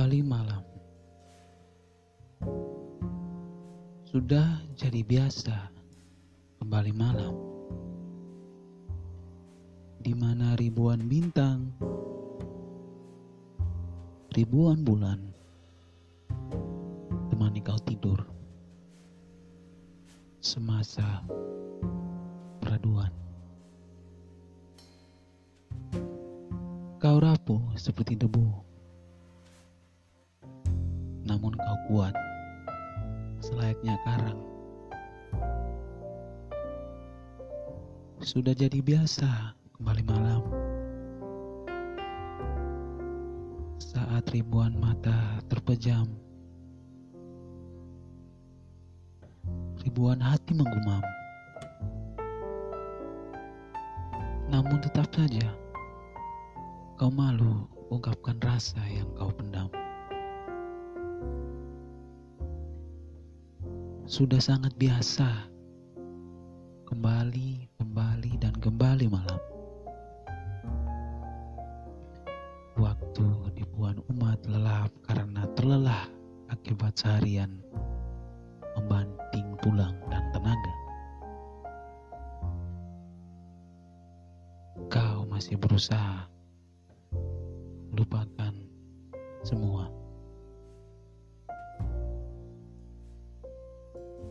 kembali malam. Sudah jadi biasa kembali malam. Di mana ribuan bintang, ribuan bulan temani kau tidur. Semasa peraduan. Kau rapuh seperti debu namun kau kuat selayaknya karang. Sudah jadi biasa kembali malam saat ribuan mata terpejam, ribuan hati menggumam. Namun tetap saja kau malu ungkapkan rasa yang kau Sudah sangat biasa kembali, kembali, dan kembali malam. Waktu ribuan umat lelap karena terlelah akibat seharian membanting tulang dan tenaga. Kau masih berusaha lupakan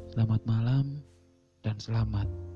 Selamat malam dan selamat.